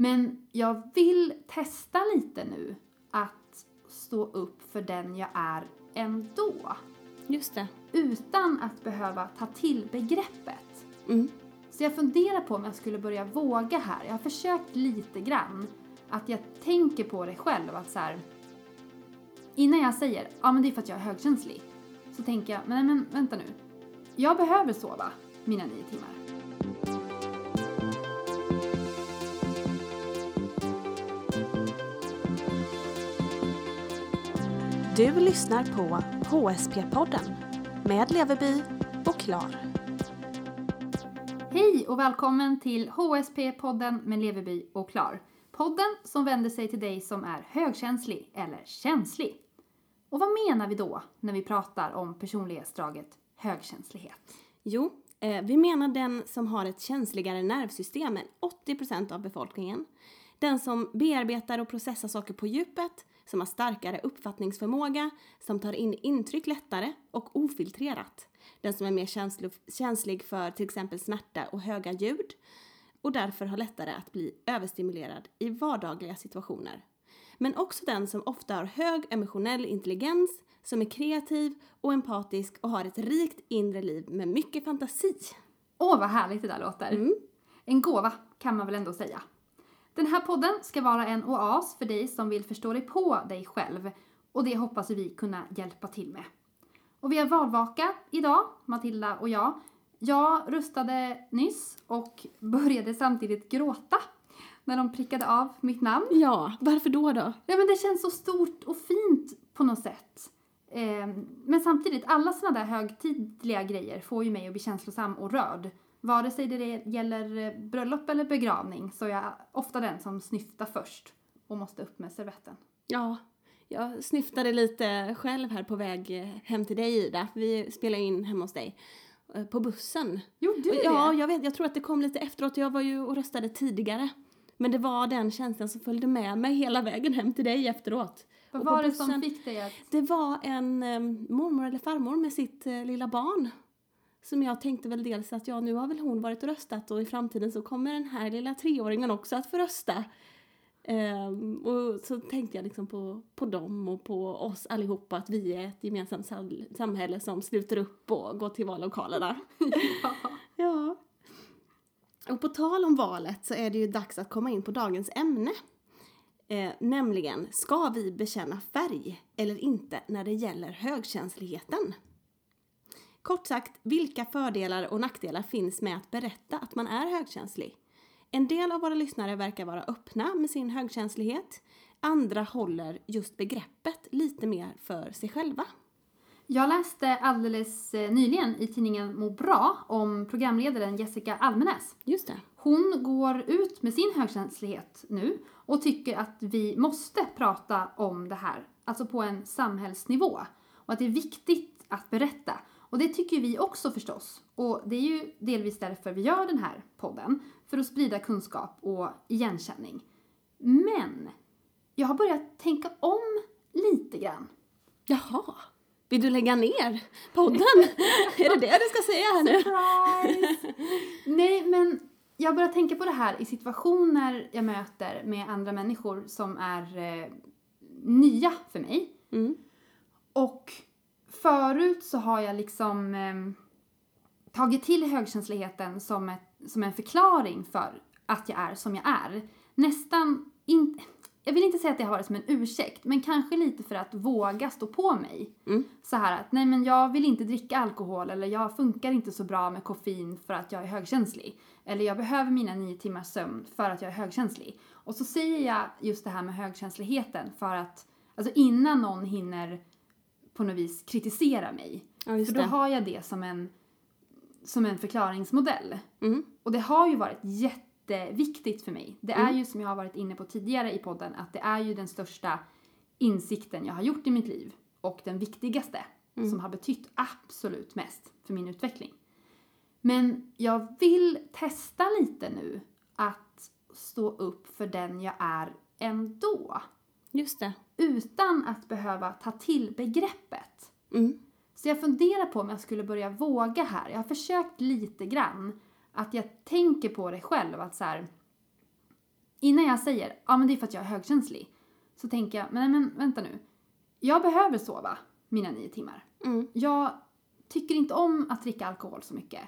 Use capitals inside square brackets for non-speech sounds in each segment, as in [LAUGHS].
Men jag vill testa lite nu att stå upp för den jag är ändå. Just det. Utan att behöva ta till begreppet. Mm. Så jag funderar på om jag skulle börja våga här. Jag har försökt lite grann. Att jag tänker på det själv att så här, Innan jag säger, ja men det är för att jag är högkänslig. Så tänker jag, men, men vänta nu. Jag behöver sova mina nio timmar. Du lyssnar på HSP-podden med Leverby och Klar. Hej och välkommen till HSP-podden med Leverby och Klar. Podden som vänder sig till dig som är högkänslig eller känslig. Och vad menar vi då när vi pratar om personlighetsdraget högkänslighet? Jo, eh, vi menar den som har ett känsligare nervsystem än 80% av befolkningen. Den som bearbetar och processar saker på djupet, som har starkare uppfattningsförmåga, som tar in intryck lättare och ofiltrerat. Den som är mer känslig, för till exempel smärta och höga ljud och därför har lättare att bli överstimulerad i vardagliga situationer. Men också den som ofta har hög emotionell intelligens, som är kreativ och empatisk och har ett rikt inre liv med mycket fantasi. Åh, vad härligt det där låter. Mm. En gåva kan man väl ändå säga. Den här podden ska vara en oas för dig som vill förstå dig på dig själv och det hoppas vi kunna hjälpa till med. Och vi har valvaka idag, Matilda och jag. Jag rustade nyss och [LAUGHS] började samtidigt gråta när de prickade av mitt namn. Ja, varför då då? Ja, men det känns så stort och fint på något sätt. Eh, men samtidigt, alla sådana där högtidliga grejer får ju mig att bli känslosam och rörd. Vare sig det gäller eh, bröllop eller begravning så är jag ofta den som snyftar först och måste upp med servetten. Ja, jag snyftade lite själv här på väg hem till dig Ida. Vi spelade in hemma hos dig eh, på bussen. Gjorde du Ja, det? jag vet. Jag tror att det kom lite efteråt. Jag var ju och röstade tidigare. Men det var den känslan som följde med mig hela vägen hem till dig efteråt. Vad var det som fick dig att... Det var en eh, mormor eller farmor med sitt eh, lilla barn. Som jag tänkte väl dels att ja, nu har väl hon varit och röstat och i framtiden så kommer den här lilla treåringen också att få rösta. Ehm, och så tänkte jag liksom på, på dem och på oss allihopa att vi är ett gemensamt sam- samhälle som sluter upp och går till vallokalerna. [LAUGHS] ja. Och på tal om valet så är det ju dags att komma in på dagens ämne. Eh, nämligen, ska vi bekänna färg eller inte när det gäller högkänsligheten? Kort sagt, vilka fördelar och nackdelar finns med att berätta att man är högkänslig? En del av våra lyssnare verkar vara öppna med sin högkänslighet. Andra håller just begreppet lite mer för sig själva. Jag läste alldeles eh, nyligen i tidningen Må bra om programledaren Jessica Almenäs. Just det. Hon går ut med sin högkänslighet nu och tycker att vi måste prata om det här, alltså på en samhällsnivå. Och att det är viktigt att berätta. Och det tycker vi också förstås. Och det är ju delvis därför vi gör den här podden. För att sprida kunskap och igenkänning. Men jag har börjat tänka om lite grann. Jaha. Vill du lägga ner podden? [LAUGHS] är det det du ska säga här nu? Surprise! Nej, men jag börjar tänka på det här i situationer jag möter med andra människor som är eh, nya för mig. Mm. Och förut så har jag liksom eh, tagit till högkänsligheten som, ett, som en förklaring för att jag är som jag är. Nästan inte... Jag vill inte säga att det har varit som en ursäkt, men kanske lite för att våga stå på mig. Mm. Så här att, nej men jag vill inte dricka alkohol eller jag funkar inte så bra med koffein för att jag är högkänslig. Eller jag behöver mina nio timmars sömn för att jag är högkänslig. Och så säger jag just det här med högkänsligheten för att, alltså innan någon hinner på något vis kritisera mig. Ja, För då det. har jag det som en, som en förklaringsmodell. Mm. Och det har ju varit jätteviktigt för mig. Det är Mm. ju som jag har varit inne på tidigare i podden att det är ju den största insikten jag har gjort i mitt liv. Och den viktigaste Mm. som har betytt absolut mest för min utveckling. Men jag vill testa lite nu att stå upp för den jag är ändå. Just det. Utan att behöva ta till begreppet. Mm. Så jag funderar på om jag skulle börja våga här. Jag har försökt lite grann. Att jag tänker på det själv. Att så här, innan jag säger ja men det är för att jag är högkänslig så tänker jag, men, men vänta nu. Jag behöver sova mina nio timmar. Mm. Jag tycker inte om att dricka alkohol så mycket.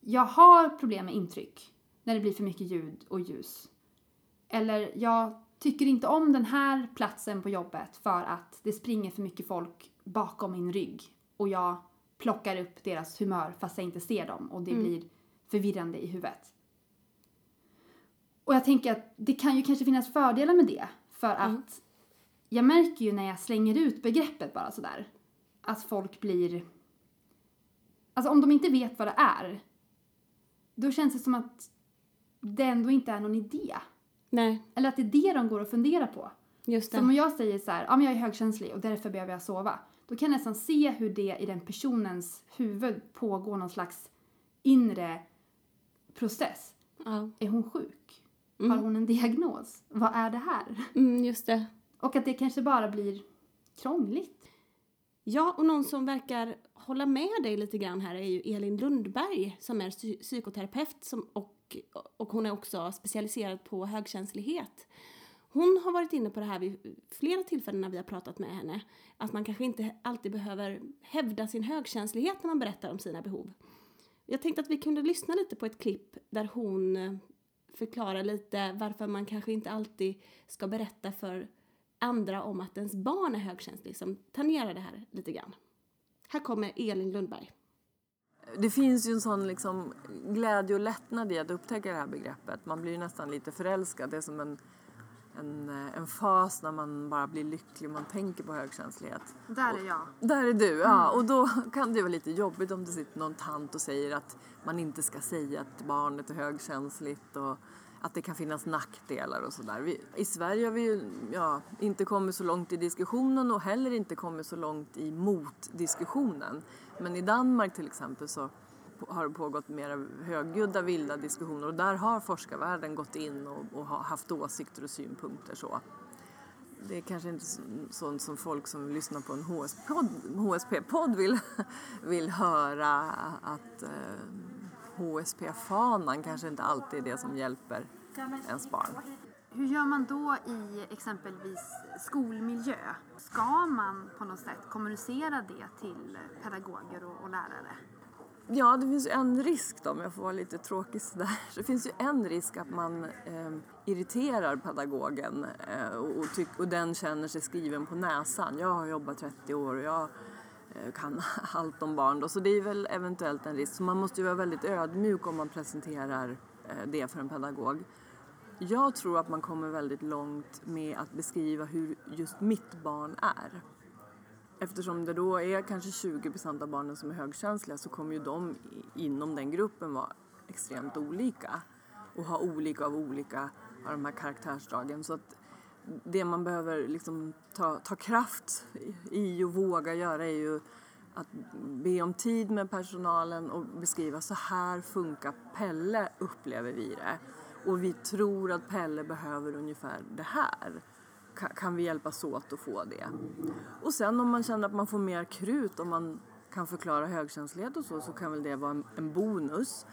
Jag har problem med intryck när det blir för mycket ljud och ljus. Eller jag tycker inte om den här platsen på jobbet för att det springer för mycket folk bakom min rygg och jag plockar upp deras humör fast jag inte ser dem och det Mm. blir förvirrande i huvudet. Och jag tänker att det kan ju kanske finnas fördelar med det för att Mm. jag märker ju när jag slänger ut begreppet bara sådär att folk blir... Alltså om de inte vet vad det är då känns det som att det ändå inte är någon idé. Nej, Eller att det är det de går och funderar på. just det. Som om jag säger så här, ja men jag är högkänslig och därför behöver jag sova. Då kan jag nästan se hur det i den personens huvud pågår någon slags inre process. Ja. Är hon sjuk? Har Mm. hon en diagnos? Vad är det här? Mm, just det. Och att det kanske bara blir krångligt. Ja, och någon som verkar hålla med dig lite grann här är ju Elin Lundberg som är psy- psykoterapeut som, och, och hon är också specialiserad på högkänslighet. Hon har varit inne på det här vid flera tillfällen när vi har pratat med henne. Att man kanske inte alltid behöver hävda sin högkänslighet när man berättar om sina behov. Jag tänkte att vi kunde lyssna lite på ett klipp där hon eh, förklarar lite varför man kanske inte alltid ska berätta för andra om att ens barn är högkänslig som tangerar det här lite grann. Här kommer Elin Lundberg. Det finns ju en sån liksom glädje och lättnad i att upptäcka det här begreppet. Man blir ju nästan lite förälskad. Det är som en, en, eh, en fas när man bara blir lycklig man tänker på högkänslighet. Där är jag. Där är du, ja. Och då kan det vara lite jobbigt om det sitter någon tant och säger att man inte ska säga att barnet är högkänsligt och att det kan finnas nackdelar och sådär. I Sverige har vi ju ja, inte kommit så långt i diskussionen och heller inte kommit så långt i motdiskussionen. Men i Danmark till exempel så har det pågått mer högljudda, vilda diskussioner och där har forskarvärlden gått in och, och haft åsikter och synpunkter så. Det är kanske inte så- sånt som folk som lyssnar på en HSP-podd HSP vill, [LAUGHS] vill höra att eh, HSP-fanan kanske inte alltid är det som hjälper ens barn. Hur gör man då i exempelvis skolmiljö? Ska man på något sätt kommunicera det till pedagoger och, och lärare? Ja, det finns ju en risk då, om jag får vara lite tråkig sådär. [LAUGHS] Det finns ju en risk att man eh, irriterar pedagogen eh, och, och, tyck, och den känner sig skriven på näsan. Jag har jobbat 30 år och jag eh, kan [LAUGHS] allt om barn då, så det är väl eventuellt en risk. Så man måste ju vara väldigt ödmjuk om man presenterar eh, det för en pedagog. Jag tror att man kommer väldigt långt med att beskriva hur just mitt barn är. Eftersom det då är kanske 20 av barnen som är högkänsliga så kommer ju de inom den gruppen vara extremt olika och ha olika av olika av de här karaktärsdragen. Så att det man behöver liksom ta, ta kraft i och våga göra är ju att be om tid med personalen och beskriva så här funkar Pelle upplever vi det. Och vi tror att Pelle behöver ungefär det här. Ka- Kan vi hjälpas åt att få det? Och sen om man känner att man får mer krut om man kan förklara högkänslighet och så, så kan väl det vara en, en bonus.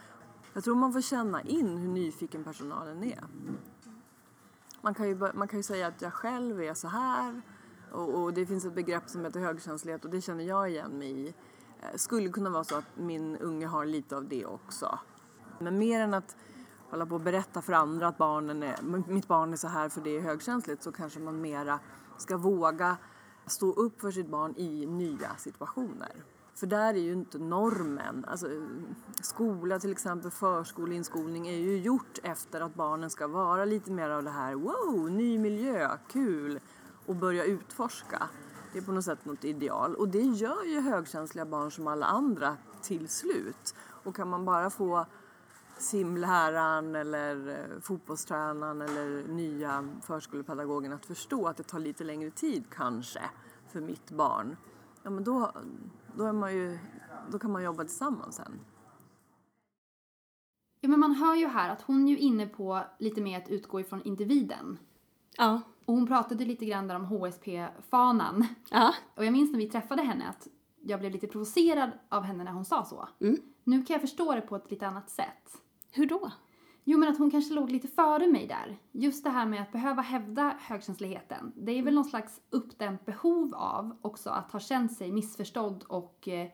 Jag tror man får känna in hur nyfiken personalen är. Man kan ju, man kan ju säga att jag själv är så här och, och det finns ett begrepp som heter högkänslighet och det känner jag igen mig i. Eh, skulle kunna vara så att min unge har lite av det också. Men mer än att hålla på och berätta för andra att barnen är, mitt barn är så här för det är högkänsligt så kanske man mera ska våga stå upp för sitt barn i nya situationer. För där är ju inte normen, alltså skola till exempel, förskoleinskolning är ju gjort efter att barnen ska vara lite mer av det här wow, ny miljö, kul och börja utforska. Det är på något sätt något ideal och det gör ju högkänsliga barn som alla andra till slut. Och kan man bara få simläraren eller eh, fotbollstränaren eller nya förskolepedagogen att förstå att det tar lite längre tid kanske för mitt barn. Ja, men då, då, är man ju, då kan man jobba tillsammans sen. Ja, men man hör ju här att hon är ju inne på lite mer att utgå ifrån individen. Ja. Och hon pratade lite grann där om HSP-fanan. Ja. Och jag minns när vi träffade henne att jag blev lite provocerad av henne när hon sa så. Mm. Nu kan jag förstå det på ett lite annat sätt. Hur då? Jo, men att hon kanske låg lite före mig där. Just det här med att behöva hävda högkänsligheten. Det är väl någon slags uppdämt behov av också att ha känt sig missförstådd och eh,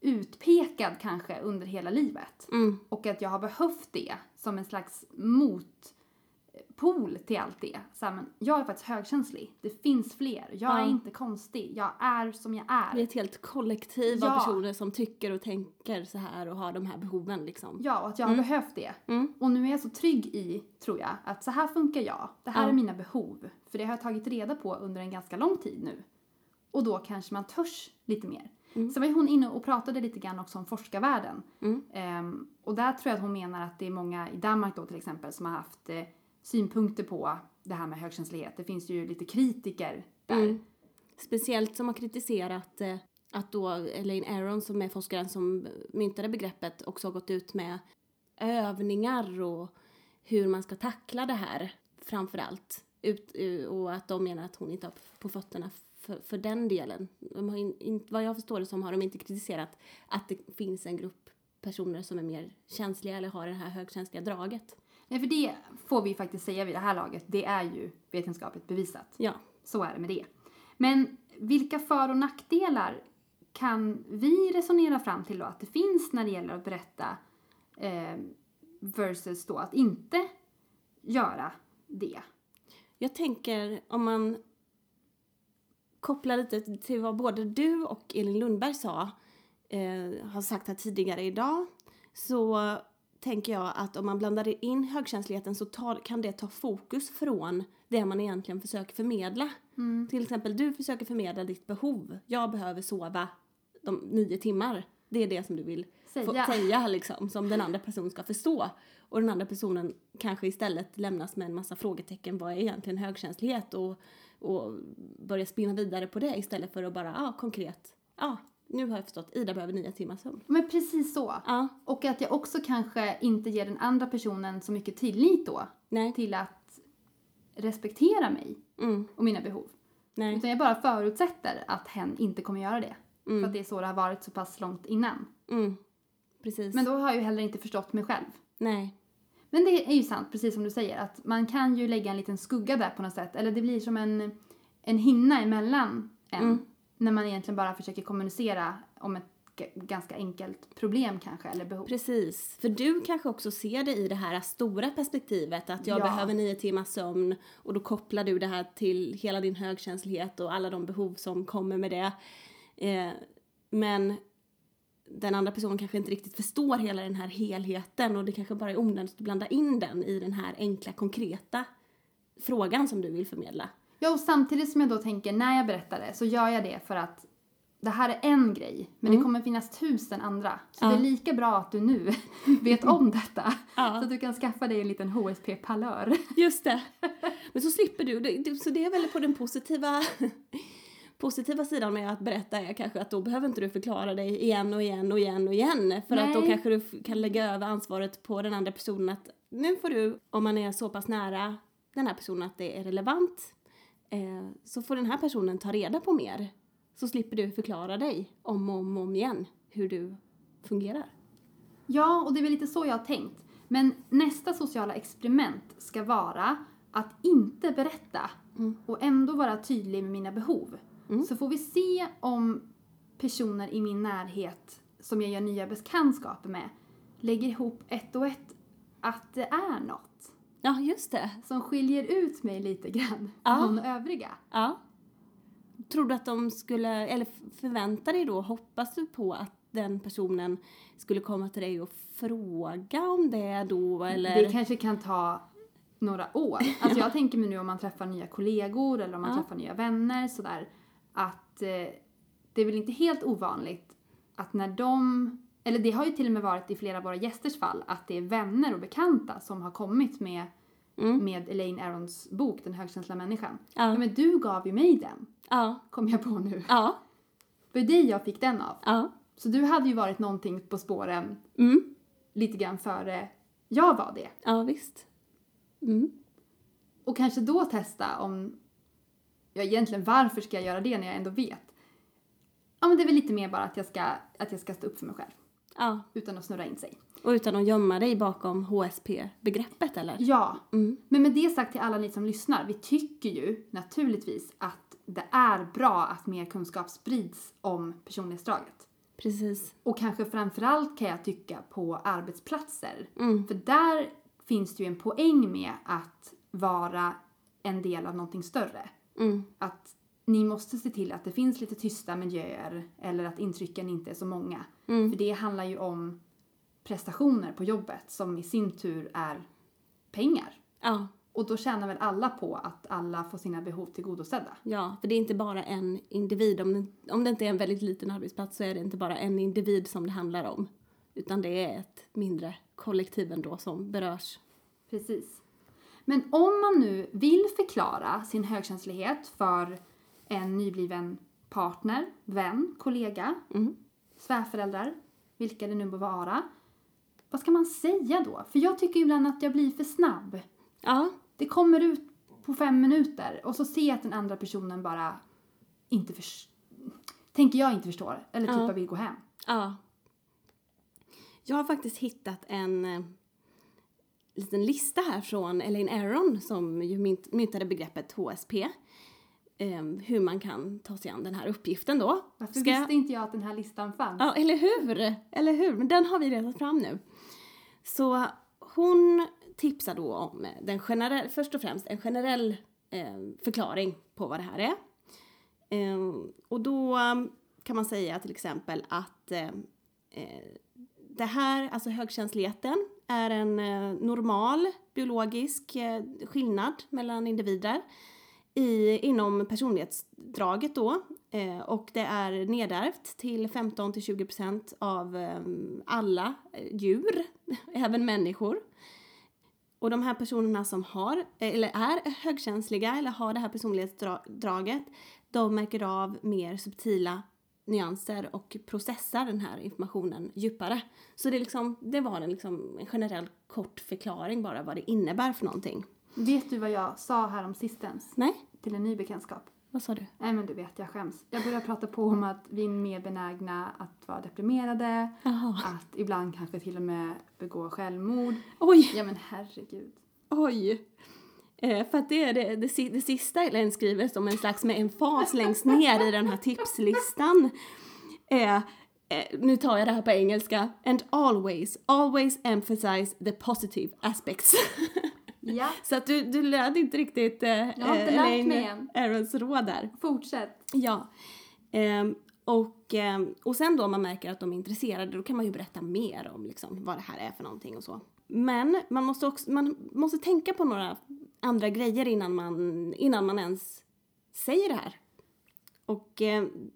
utpekad kanske under hela livet. Mm. Och att jag har behövt det som en slags motpol till allt det. Så här, men jag är faktiskt högkänslig. Det finns fler. Jag Ja. är inte konstig. Jag är som jag är. Det är ett helt kollektiv av Ja. personer som tycker och tänker så här och har de här behoven liksom. Ja, och att jag har behövt det. Mm. Och nu är jag så trygg i, tror jag, att så här funkar jag. Det här Ja. är mina behov. För det har jag tagit reda på under en ganska lång tid nu. Och då kanske man törs lite mer. Mm. Sen var ju hon inne och pratade lite grann också om forskarvärlden. Mm. Ehm, och där tror jag att hon menar att det är många i Danmark då till exempel som har haft eh, synpunkter på det här med högkänslighet. Det finns ju lite kritiker där. Mm. Speciellt som har kritiserat eh, att då Elaine Aron som är forskaren som myntade begreppet också har gått ut med övningar och hur man ska tackla det här framför allt. Ut, eh, och att de menar att hon inte har på fötterna för, för den delen. De har in, in, vad jag förstår det som har de inte kritiserat att det finns en grupp personer som är mer känsliga eller har det här högkänsliga draget. Nej, för det får vi faktiskt säga vid det här laget. Det är ju vetenskapligt bevisat. Ja. Så är det med det. Men vilka för och nackdelar kan vi resonera fram till då att det finns när det gäller att berätta eh, versus då att inte göra det? Jag tänker om man kopplar lite till vad både du och Elin Lundberg sa, eh, har sagt här tidigare idag, så tänker jag att om man blandar in högkänsligheten så tar, kan det ta fokus från det man egentligen försöker förmedla. Till exempel, du försöker förmedla ditt behov. Jag behöver sova de nio timmar. Det är det som du vill Säga. få säga liksom, som den andra personen ska förstå. Och den andra personen kanske istället lämnas med en massa frågetecken. Vad är egentligen högkänslighet? Och, och börja spinna vidare på det istället för att bara, ah, konkret, ja ah, nu har jag förstått, Ida behöver nio timmars sömn. Men precis så. Ja, Och att jag också kanske inte ger den andra personen så mycket tillit då nej, till att respektera mig mm, och mina behov. nej, Utan jag bara förutsätter att hen inte kommer göra det. För mm, att det är så det har varit så pass långt innan. mm, precis. Men då har jag ju heller inte förstått mig själv. nej, Men det är ju sant, precis som du säger, att man kan ju lägga en liten skugga där på något sätt. Eller det blir som en, en hinna emellan en. Mm. När man egentligen bara försöker kommunicera om ett ganska enkelt problem kanske, eller behov. Precis. För du kanske också ser det i det här stora perspektivet att jag Ja. behöver nio timmars sömn och då kopplar du det här till hela din högkänslighet och alla de behov som kommer med det. Eh, men den andra personen kanske inte riktigt förstår hela den här helheten och det kanske bara är onödigt att blanda in den i den här enkla konkreta frågan som du vill förmedla. Ja, och samtidigt som jag då tänker när jag berättar det så gör jag det för att det här är en grej, men det kommer finnas tusen andra. Så Mm. Ja. det är lika bra att du nu [LAUGHS] vet om detta. Ja. Så att du kan skaffa dig en liten HSP-palör. Just det. [LAUGHS] Men så slipper du. Så det är väl på den positiva, [LAUGHS] positiva sidan med att berätta är kanske att då behöver inte du förklara dig igen och igen och igen och igen. För att då Nej. kanske du kan lägga över ansvaret på den andra personen att nu får du, om man är så pass nära den här personen att det är relevant, eh, så får den här personen ta reda på mer. Så slipper du förklara dig om och om, om igen hur du fungerar. Ja, och det är väl lite så jag har tänkt. Men nästa sociala experiment ska vara att inte berätta och ändå vara tydlig med mina behov. Så får vi se om personer i min närhet som jag gör nya bekantskaper med lägger ihop ett och ett att det är något Ja, just det. som skiljer ut mig lite grann Ja. från övriga. Ja. Tror du att de skulle, eller förväntar dig då, hoppas du på att den personen skulle komma till dig och fråga om det då eller? Det kanske kan ta några år. [LAUGHS] Alltså jag tänker mig nu om man träffar nya kollegor eller om man Ja. träffar nya vänner sådär att eh, det är väl inte helt ovanligt att när de, eller det har ju till och med varit i flera av våra gästers fall, att det är vänner och bekanta som har kommit med, Mm. med Elaine Arons bok Den högkänsliga människan. Ja. Ja men du gav ju mig den, Ja, kom jag på nu. ja, Det var dig jag fick den av. ja. Så du hade ju varit någonting på spåren Mm. lite grann före jag var det. Ja, visst. Mm. Och kanske då testa om, ja egentligen varför ska jag göra det när jag ändå vet? Ja men det är väl lite mer bara att jag ska, att jag ska stå upp för mig själv. Ja. utan att snurra in sig. Och utan att gömma dig bakom HSP-begreppet eller? Ja, Mm. men med det sagt till alla ni som lyssnar, vi tycker ju naturligtvis att det är bra att mer kunskap sprids om personlighetsdraget. Precis. Och kanske framförallt kan jag tycka på arbetsplatser. Mm. För där finns det ju en poäng med att vara en del av någonting större. Mm. Att ni måste se till att det finns lite tysta miljöer eller att intrycken inte är så många. Mm. För det handlar ju om prestationer på jobbet som i sin tur är pengar. Ja. Och då tjänar väl alla på att alla får sina behov tillgodosedda. Ja, för det är inte bara en individ. Om det, om det inte är en väldigt liten arbetsplats så är det inte bara en individ som det handlar om. Utan det är ett mindre kollektiv ändå som berörs. Precis. Men om man nu vill förklara sin högkänslighet för en nybliven partner, vän, kollega, Mm. svärföräldrar, vilka det nu må vara. Vad ska man säga då? För jag tycker ibland att jag blir för snabb. Ja, Det kommer ut på fem minuter och så ser jag att den andra personen bara inte förstår. Tänker jag inte förstår. Eller typ Ja. vill gå hem. ja. Jag har faktiskt hittat en eh, liten lista här från Elaine Aron som ju mynt, myntade begreppet HSP. Eh, hur man kan ta sig an den här uppgiften då. Varför Ska- visste inte jag att den här listan fanns? Ja, eller hur? Eller hur? Men den har vi redan fram nu. Så hon tipsar då om den generell, först och främst en generell eh, förklaring på vad det här är. Eh, och då um, kan man säga till exempel att eh, eh, det här, alltså högkänsligheten, är en eh, normal biologisk eh, skillnad mellan individer i, inom personlighetsdraget då. Eh, och det är nedärvt till 15-20% av eh, alla eh, djur, [LAUGHS] även människor. Och de här personerna som har, eller är högkänsliga eller har det här personlighetsdraget, de märker av mer subtila nyanser och processar den här informationen djupare. Så det, är liksom, det var en, liksom, en generell kort förklaring bara vad det innebär för någonting. Vet du vad jag sa här om sistens? Nej, Till en ny bekantskap. vad sa du? Nej men du vet, jag skäms. Jag börjar prata på om att vi är mer benägna att vara deprimerade, Jaha. att ibland kanske till och med begå självmord. Oj! Ja men herregud. Oj! Eh, för att det är det, det, det sista Ellen skriver som en slags med en fas längst ner i den här tipslistan. Eh, eh, nu tar jag det här på engelska. And always, always emphasize the positive aspects. [LAUGHS] Ja, [LAUGHS] Så att du, du lät inte riktigt eh, Jag har inte lärt Elaine mig än. Råd där. fortsätt. Ja. Ehm, och, ehm, och sen då om man märker att de är intresserade då kan man ju berätta mer om liksom, vad det här är för någonting och så. Men man måste också man måste tänka på några andra grejer innan man, innan man ens säger det här. Och ehm,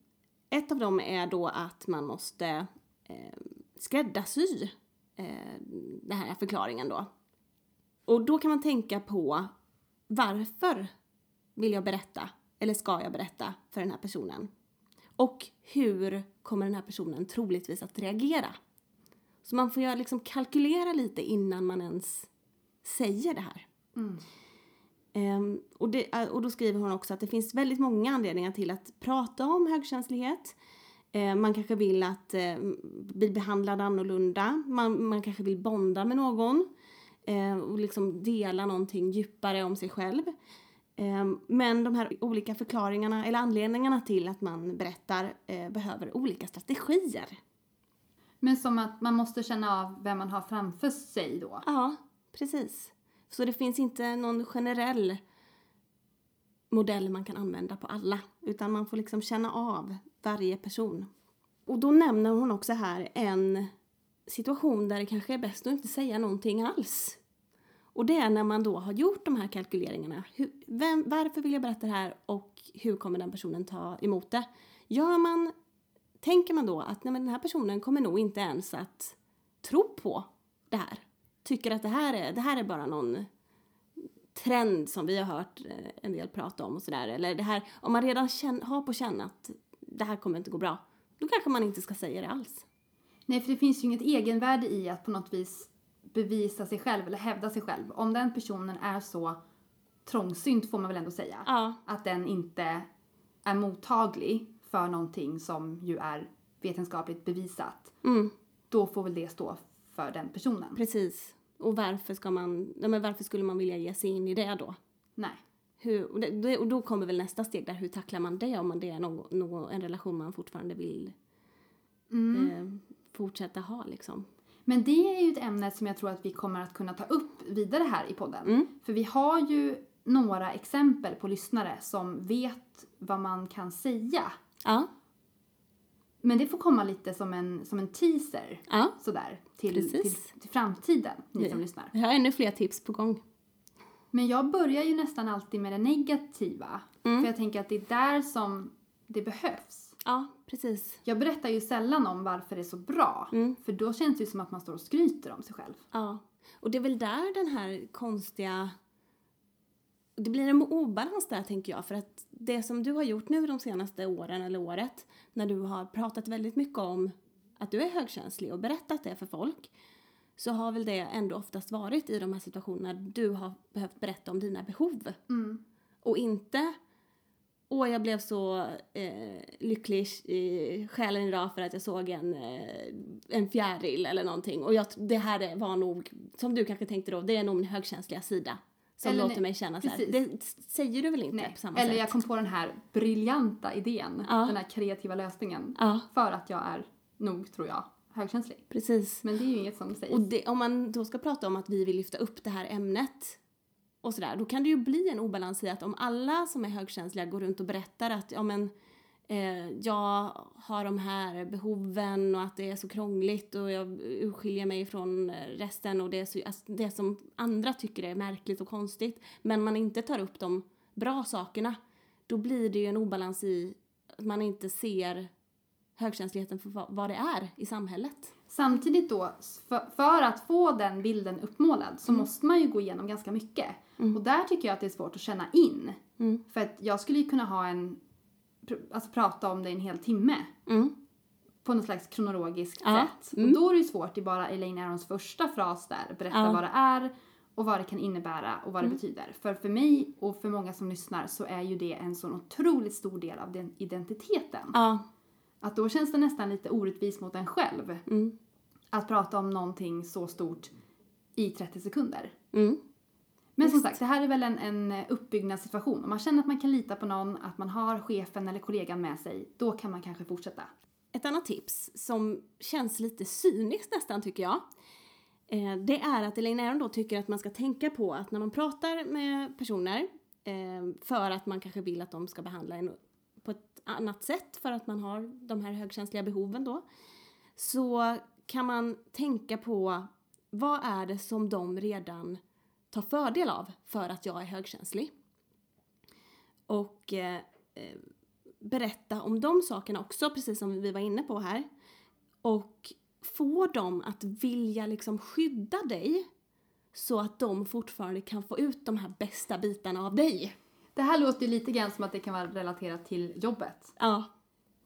ett av dem är då att man måste eh, skräddarsy eh, den här förklaringen då. Och då kan man tänka på varför vill jag berätta eller ska jag berätta för den här personen? Och hur kommer den här personen troligtvis att reagera? Så man får ju liksom kalkylera lite innan man ens säger det här. Mm. Ehm, och, det, äh, och då skriver hon också att det finns väldigt många anledningar till att prata om högkänslighet. Ehm, man kanske vill att eh, bli behandlad annorlunda. Man, man kanske vill bonda med någon. Eh, och liksom dela någonting djupare om sig själv. Ehm, men de här olika förklaringarna eller anledningarna till att man berättar eh, behöver olika strategier. Men som att man måste känna av vem man har framför sig då. Ja, precis. Så det finns inte någon generell modell man kan använda på alla, utan man får liksom känna av varje person. Och då nämner hon också här en situation där det kanske är bäst att inte säga någonting alls. Och det är när man då har gjort de här kalkyleringarna. Hur, vem, varför vill jag berätta det här och hur kommer den personen ta emot det? Gör man, tänker man då att nej, men den här personen kommer nog inte ens att tro på det här. Tycker att det här är, det här är bara någon trend som vi har hört eh, en del prata om och sådär. Eller det här, om man redan känn, har på känn att det här kommer inte gå bra, då kanske man inte ska säga det alls. Nej, för det finns ju inget egenvärde i att på något vis bevisa sig själv eller hävda sig själv. Om den personen är så trångsynt får man väl ändå säga. Ja, Att den inte är mottaglig för någonting som ju är vetenskapligt bevisat. mm, då får väl det stå för den personen. Precis. Och varför ska man, ja, men varför skulle man vilja ge sig in i det då? Nej. Hur, och, det, och då kommer väl nästa steg där, hur tacklar man det om man det är någon, någon, en relation man fortfarande vill Mm. eh, fortsätta ha liksom. Men det är ju ett ämne som jag tror att vi kommer att kunna ta upp vidare här i podden. Mm. För vi har ju några exempel på lyssnare som vet vad man kan säga. Ja, Men det får komma lite som en, som en teaser ja. sådär till, till, till framtiden, ni Ja. som lyssnar. Vi har ännu fler tips på gång. Men jag börjar ju nästan alltid med det negativa. Mm. För jag tänker att det är där som det behövs. Ja, precis. Jag berättar ju sällan om varför det är så bra. Mm. För då känns det ju som att man står och skryter om sig själv. Ja, och det är väl där den här konstiga... Det blir en obalans där tänker jag, för att det som du har gjort nu de senaste åren eller året, när du har pratat väldigt mycket om att du är högkänslig och berättat det för folk, så har väl det ändå oftast varit i de här situationerna du har behövt berätta om dina behov. Mm. Och inte Åh, jag blev så eh, lycklig i själen idag för att jag såg en, eh, en fjäril eller någonting. Och jag, det här var nog, som du kanske tänkte då, det är nog min högkänsliga sida. Som Eller låter nej, mig känna så här. Det säger du väl inte Nej. på samma Eller sätt? jag kom på den här briljanta idén. Ja. Den här kreativa lösningen. Ja, För att jag är nog, tror jag, högkänslig. precis. Men det är ju inget som sägs. Och det, om man då ska prata om att vi vill lyfta upp det här ämnet och sådär, då kan det ju bli en obalans i att om alla som är högkänsliga går runt och berättar att ja men eh, jag har de här behoven och att det är så krångligt och jag urskiljer mig från resten och det, är så, alltså, det som andra tycker är märkligt och konstigt men man inte tar upp de bra sakerna då blir det ju en obalans i att man inte ser högkänsligheten för vad- vad det är i samhället. Samtidigt då, för, för att få den bilden uppmålad så måste man ju gå igenom ganska mycket. Mm. Och där tycker jag att det är svårt att känna in. Mm. För att jag skulle ju kunna ha en, alltså prata om det en hel timme. Mm. På något slags kronologiskt Ja, sätt. mm. Och då är det ju svårt i bara Elaine Arons första fras där, berätta Ja. vad det är och vad det kan innebära och vad Mm. det betyder. För för mig och för många som lyssnar så är ju det en sån otroligt stor del av den identiteten. Ja. Att då känns det nästan lite orättvist mot en själv Mm. Att prata om någonting så stort i 30 sekunder. Mm. Men som sagt, det här är väl en, en uppbyggnadssituation. Om man känner att man kan lita på någon, att man har chefen eller kollegan med sig, då kan man kanske fortsätta. Ett annat tips som känns lite cyniskt nästan tycker jag. Eh, det är att Elaine Aron då tycker att man ska tänka på att när man pratar med personer eh, för att man kanske vill att de ska behandla en på ett annat sätt för att man har de här högkänsliga behoven då. Så kan man tänka på vad är det som de redan tar fördel av för att jag är högkänslig. Och eh, eh, berätta om de sakerna också, precis som vi var inne på här. Och få dem att vilja liksom skydda dig så att de fortfarande kan få ut de här bästa bitarna av dig. Det här låter ju lite grann som att det kan vara relaterat till jobbet. Ja,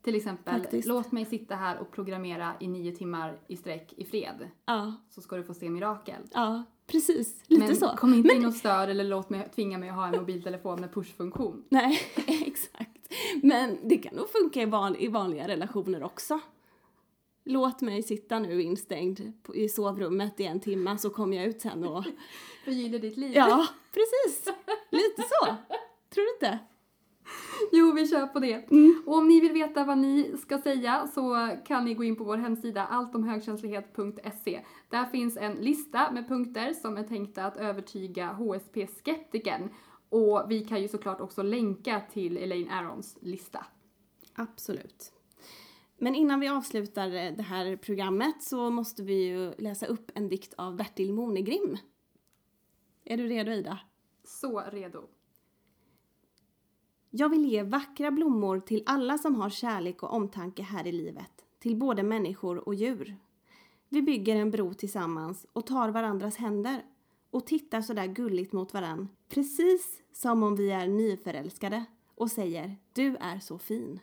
Till exempel, Faktiskt. låt mig sitta här och programmera i nio timmar i sträck i fred, ja, så ska du få se mirakel. ja, precis. Lite Men så. kom inte Men- in och stör eller låt mig, tvinga mig att ha en mobiltelefon med pushfunktion. [LAUGHS] Nej, [LAUGHS] exakt. Men det kan nog funka i, van, i vanliga relationer också. Låt mig sitta nu instängd på, i sovrummet i en timme så kommer jag ut sen och... [LAUGHS] Förgyller ditt liv. Ja, precis. Lite så. Tror du inte? [LAUGHS] Jo, vi kör på det. Mm. Och om ni vill veta vad ni ska säga så kan ni gå in på vår hemsida alltomhögkänslighet.se. Där finns en lista med punkter som är tänkta att övertyga HSP-skeptikern. Och vi kan ju såklart också länka till Elaine Arons lista. Absolut. Men innan vi avslutar eh, det här programmet så måste vi ju läsa upp en dikt av Bertil Monegrim. Är du redo Ida? Så redo. Jag vill ge vackra blommor till alla som har kärlek och omtanke här i livet, till både människor och djur. Vi bygger en bro tillsammans och tar varandras händer och tittar så där gulligt mot varann, precis som om vi är nyförälskade och säger du är så fin.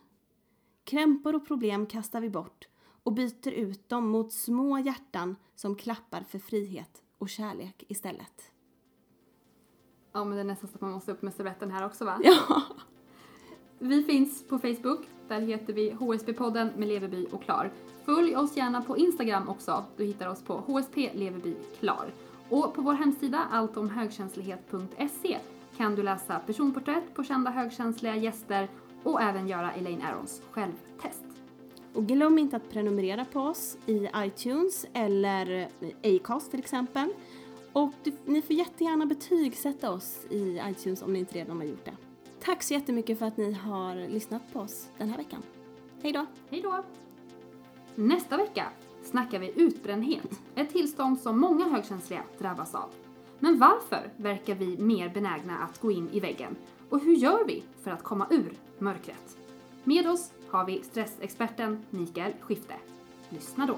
Krämpor och problem kastar vi bort och byter ut dem mot små hjärtan som klappar för frihet och kärlek istället. Ja, men det är nästan så att man måste upp med servetten här också va? Ja, vi finns på Facebook. Där heter vi HSB-podden med Leverby och Klar. Följ oss gärna på Instagram också. Du hittar oss på HSP Leveby Klar. Och på vår hemsida alltomhögkänslighet.se kan du läsa personporträtt på kända högkänsliga gäster och även göra Elaine Arons självtest. Och glöm inte att prenumerera på oss i iTunes eller Acast till exempel. Och du, ni får jättegärna betygsätta oss i iTunes om ni inte redan har gjort det. Tack så jättemycket för att ni har lyssnat på oss den här veckan. Hej då! Hej då! Nästa vecka snackar vi utbrändhet, ett tillstånd som många högkänsliga drabbas av. Men varför verkar vi mer benägna att gå in i väggen? Och hur gör vi för att komma ur mörkret? Med oss har vi stressexperten Mikael Skifte. Lyssna då!